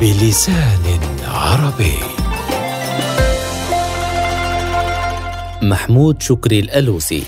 بلسان عربي. محمود شكري الألوسي.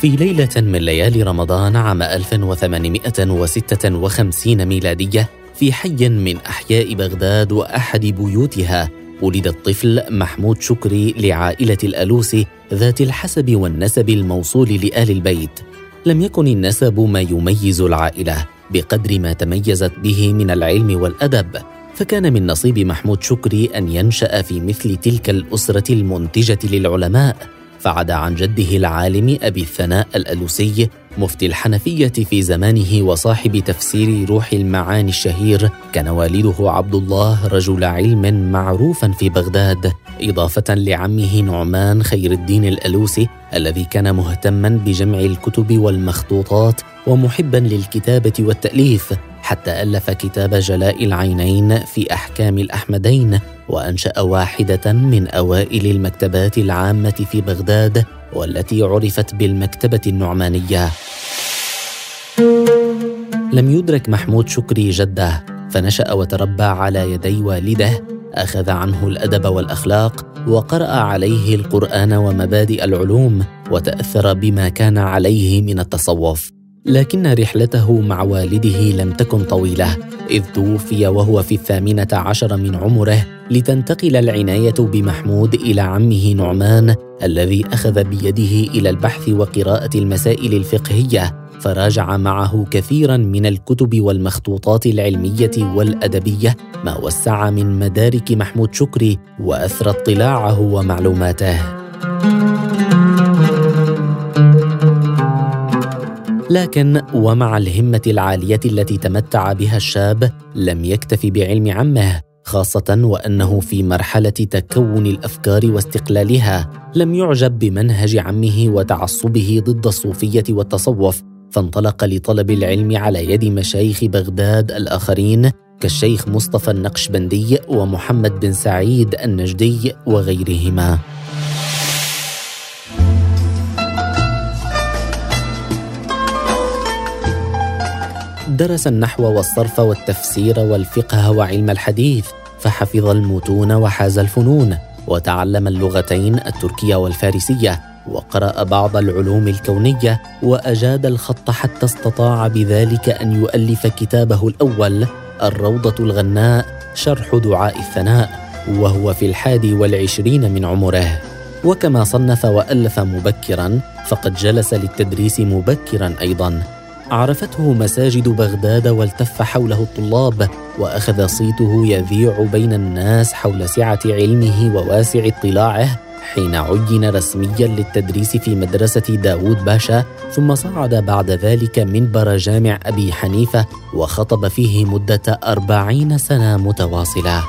في ليلة من ليالي رمضان عام 1856 ميلادية في حي من أحياء بغداد وأحد بيوتها ولد الطفل محمود شكري لعائلة الألوسي ذات الحسب والنسب الموصول لآل البيت. لم يكن النسب ما يميز العائلة بقدر ما تميزت به من العلم والأدب فكان من نصيب محمود شكري أن ينشأ في مثل تلك الأسرة المنتجة للعلماء فعدا عن جده العالم أبي الثناء الألوسي مفتي الحنفية في زمانه وصاحب تفسير روح المعاني الشهير كان والده عبد الله رجل علم معروفا في بغداد. إضافة لعمه نعمان خير الدين الألوسي الذي كان مهتما بجمع الكتب والمخطوطات ومحبا للكتابة والتأليف حتى ألف كتاب جلاء العينين في أحكام الأحمدين وأنشأ واحدة من أوائل المكتبات العامة في بغداد والتي عرفت بالمكتبة النعمانية. لم يدرك محمود شكري جدة فنشأ وتربى على يدي والده أخذ عنه الأدب والأخلاق وقرأ عليه القرآن ومبادئ العلوم وتأثر بما كان عليه من التصوف. لكن رحلته مع والده لم تكن طويلة إذ توفي وهو في الثامنة عشر من عمره لتنتقل العناية بمحمود إلى عمه نعمان الذي أخذ بيده إلى البحث وقراءة المسائل الفقهية فراجع معه كثيرا من الكتب والمخطوطات العلمية والأدبية ما وسع من مدارك محمود شكري واثرى اطلاعه ومعلوماته. لكن ومع الهمة العالية التي تمتع بها الشاب لم يكتف بعلم عمه خاصة وأنه في مرحلة تكون الأفكار واستقلالها لم يعجب بمنهج عمه وتعصبه ضد الصوفية والتصوف فانطلق لطلب العلم على يد مشايخ بغداد الآخرين كالشيخ مصطفى النقشبندي ومحمد بن سعيد النجدي وغيرهما. درس النحو والصرف والتفسير والفقه وعلم الحديث فحفظ المتون وحاز الفنون وتعلم اللغتين التركية والفارسية وقرأ بعض العلوم الكونية وأجاد الخط حتى استطاع بذلك أن يؤلف كتابه الأول الروضة الغناء شرح دعاء الثناء وهو في الحادي والعشرين من عمره. وكما صنف وألف مبكرا فقد جلس للتدريس مبكرا أيضا. عرفته مساجد بغداد والتف حوله الطلاب وأخذ صيته يذيع بين الناس حول سعة علمه وواسع اطلاعه حين عين رسميا للتدريس في مدرسة داود باشا ثم صعد بعد ذلك منبر جامع أبي حنيفة وخطب فيه مدة أربعين سنة متواصلة.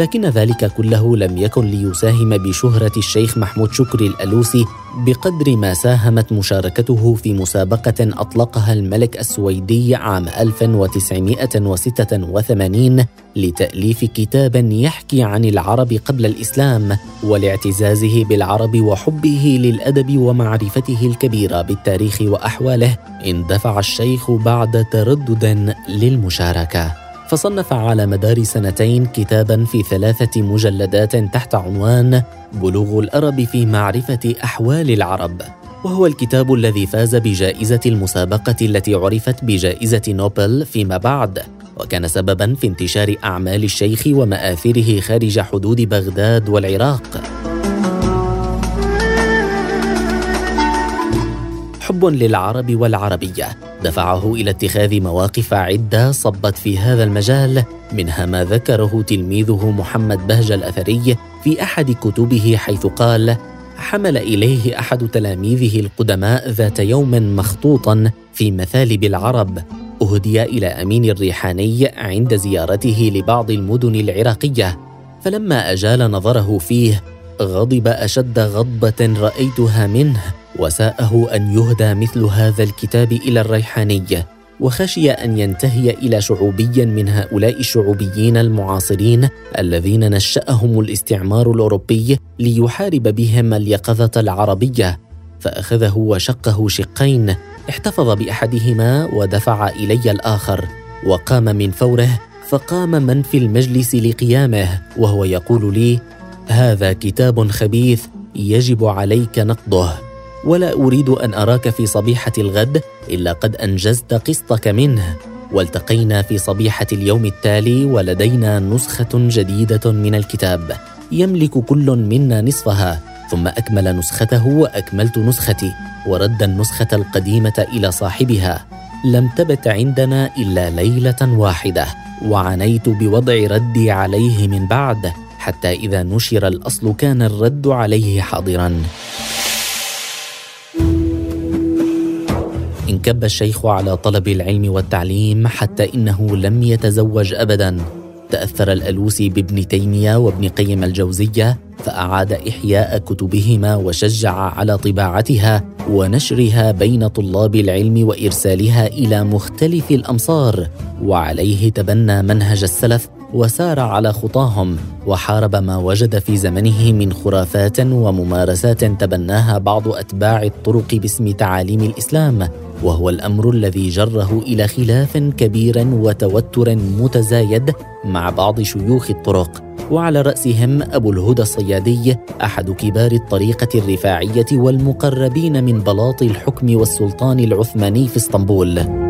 لكن ذلك كله لم يكن ليساهم بشهرة الشيخ محمود شكري الألوسي بقدر ما ساهمت مشاركته في مسابقة أطلقها الملك السويدي عام 1986 لتأليف كتاب يحكي عن العرب قبل الإسلام ولاعتزازه بالعرب وحبه للأدب ومعرفته الكبيرة بالتاريخ وأحواله اندفع الشيخ بعد تردد للمشاركة. فصنف على مدار سنتين كتابا في ثلاثة مجلدات تحت عنوان بلوغ الأرب في معرفة أحوال العرب. وهو الكتاب الذي فاز بجائزة المسابقة التي عرفت بجائزة نوبل فيما بعد وكان سببا في انتشار أعمال الشيخ ومآثره خارج حدود بغداد والعراق. حب للعرب والعربية. دفعه إلى اتخاذ مواقف عدة صبت في هذا المجال منها ما ذكره تلميذه محمد بهجه الأثري في أحد كتبه حيث قال حمل إليه أحد تلاميذه القدماء ذات يوم مخطوطا في مثالب العرب. أهدي إلى أمين الريحاني عند زيارته لبعض المدن العراقية. فلما أجال نظره فيه غضب أشد غضبة رأيتها منه وساءه أن يهدى مثل هذا الكتاب إلى الريحانية وخشي أن ينتهي إلى شعوبي من هؤلاء الشعوبيين المعاصرين الذين نشأهم الاستعمار الأوروبي ليحارب بهم اليقظة العربية. فأخذه وشقه شقين احتفظ بأحدهما ودفع إلي الآخر وقام من فوره فقام من في المجلس لقيامه وهو يقول لي هذا كتاب خبيث يجب عليك نقضه. ولا أريد أن أراك في صبيحة الغد إلا قد أنجزت قسطك منه. والتقينا في صبيحة اليوم التالي ولدينا نسخة جديدة من الكتاب. يملك كل منا نصفها ثم أكمل نسخته وأكملت نسختي ورد النسخة القديمة إلى صاحبها. لم تبت عندنا إلا ليلة واحدة وعنيت بوضع ردي عليه من بعد حتى إذا نشر الأصل كان الرد عليه حاضرا. انكب الشيخ على طلب العلم والتعليم حتى إنه لم يتزوج ابدا. تأثر الألوسي بابن تيمية وابن قيم الجوزية فأعاد إحياء كتبهما وشجع على طباعتها ونشرها بين طلاب العلم وإرسالها إلى مختلف الأمصار وعليه تبنى منهج السلف وسار على خطاهم وحارب ما وجد في زمنه من خرافات وممارسات تبناها بعض أتباع الطرق باسم تعاليم الإسلام وهو الأمر الذي جره إلى خلاف كبير وتوتر متزايد مع بعض شيوخ الطرق. وعلى رأسهم أبو الهدى الصيادي أحد كبار الطريقة الرفاعية والمقربين من بلاط الحكم والسلطان العثماني في اسطنبول.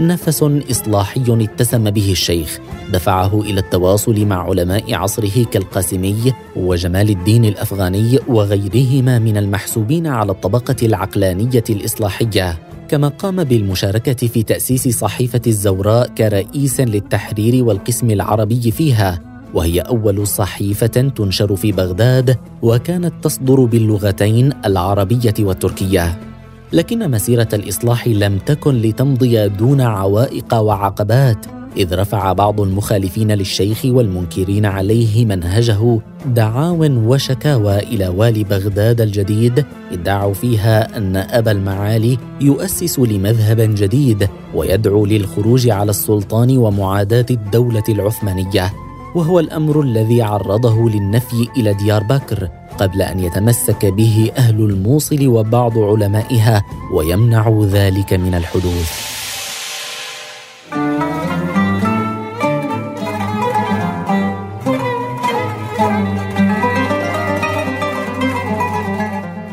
نفس إصلاحي اتسم به الشيخ دفعه إلى التواصل مع علماء عصره كالقاسمي وجمال الدين الأفغاني وغيرهما من المحسوبين على الطبقة العقلانية الإصلاحية. كما قام بالمشاركة في تأسيس صحيفة الزوراء كرئيس للتحرير والقسم العربي فيها وهي أول صحيفة تنشر في بغداد وكانت تصدر باللغتين العربية والتركية. لكن مسيرة الإصلاح لم تكن لتمضي دون عوائق وعقبات إذ رفع بعض المخالفين للشيخ والمنكرين عليه منهجه دعاو وشكاوى إلى والي بغداد الجديد ادعوا فيها أن أبا المعالي يؤسس لمذهب جديد ويدعو للخروج على السلطان ومعاداة الدولة العثمانية. وهو الأمر الذي عرضه للنفي إلى ديار بكر قبل أن يتمسك به أهل الموصل وبعض علمائها ويمنع ذلك من الحدوث.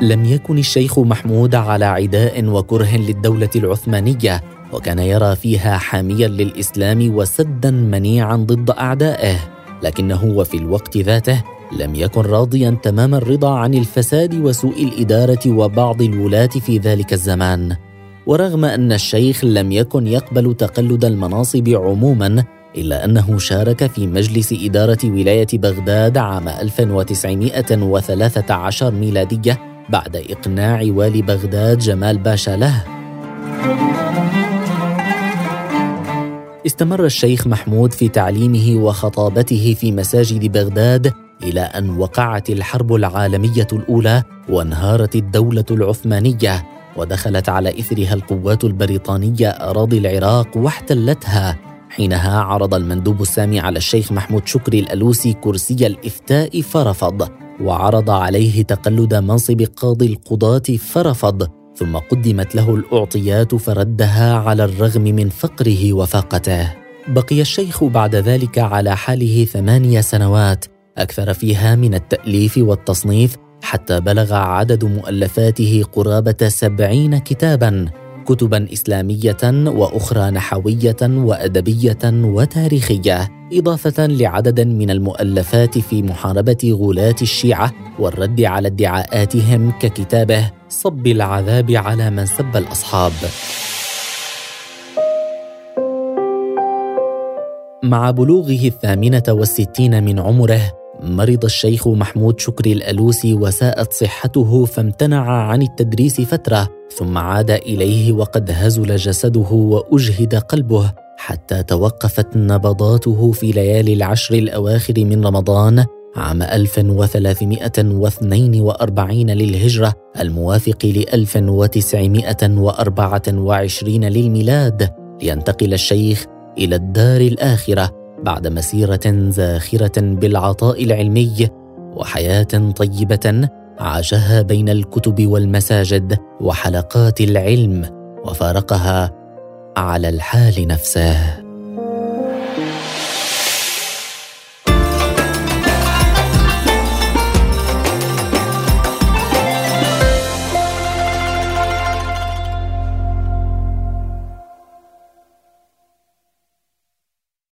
لم يكن الشيخ محمود على عداء وكره للدولة العثمانية وكان يرى فيها حاميا للإسلام وسدا منيعا ضد أعدائه لكنه وفي الوقت ذاته لم يكن راضيا تمام الرضا عن الفساد وسوء الإدارة وبعض الولاة في ذلك الزمان. ورغم أن الشيخ لم يكن يقبل تقلد المناصب عموما إلا أنه شارك في مجلس إدارة ولاية بغداد عام 1913 ميلادية بعد إقناع والي بغداد جمال باشا له. استمر الشيخ محمود في تعليمه وخطابته في مساجد بغداد إلى أن وقعت الحرب العالمية الأولى وانهارت الدولة العثمانية ودخلت على إثرها القوات البريطانية أراضي العراق واحتلتها. حينها عرض المندوب السامي على الشيخ محمود شكري الألوسي كرسي الإفتاء فرفض وعرض عليه تقلد منصب قاضي القضاة فرفض. ثم قدمت له الأعطيات فردها على الرغم من فقره وفاقته. بقي الشيخ بعد ذلك على حاله ثمانيه سنوات أكثر فيها من التأليف والتصنيف حتى بلغ عدد مؤلفاته قرابة سبعين كتابا كتبا إسلامية وأخرى نحوية وأدبية وتاريخية إضافة لعدد من المؤلفات في محاربة غلاة الشيعة والرد على ادعاءاتهم ككتابه. صب العذاب على من سب الأصحاب. مع بلوغه الثامنة والستين من عمره مرض الشيخ محمود شكري الألوسي وساءت صحته فامتنع عن التدريس فترة ثم عاد إليه وقد هزل جسده وأجهد قلبه حتى توقفت نبضاته في ليالي العشر الأواخر من رمضان عام 1342 للهجرة الموافق ل 1924 للميلاد لينتقل الشيخ إلى الدار الآخرة بعد مسيرة زاخرة بالعطاء العلمي وحياة طيبة عاشها بين الكتب والمساجد وحلقات العلم وفارقها على الحال نفسه.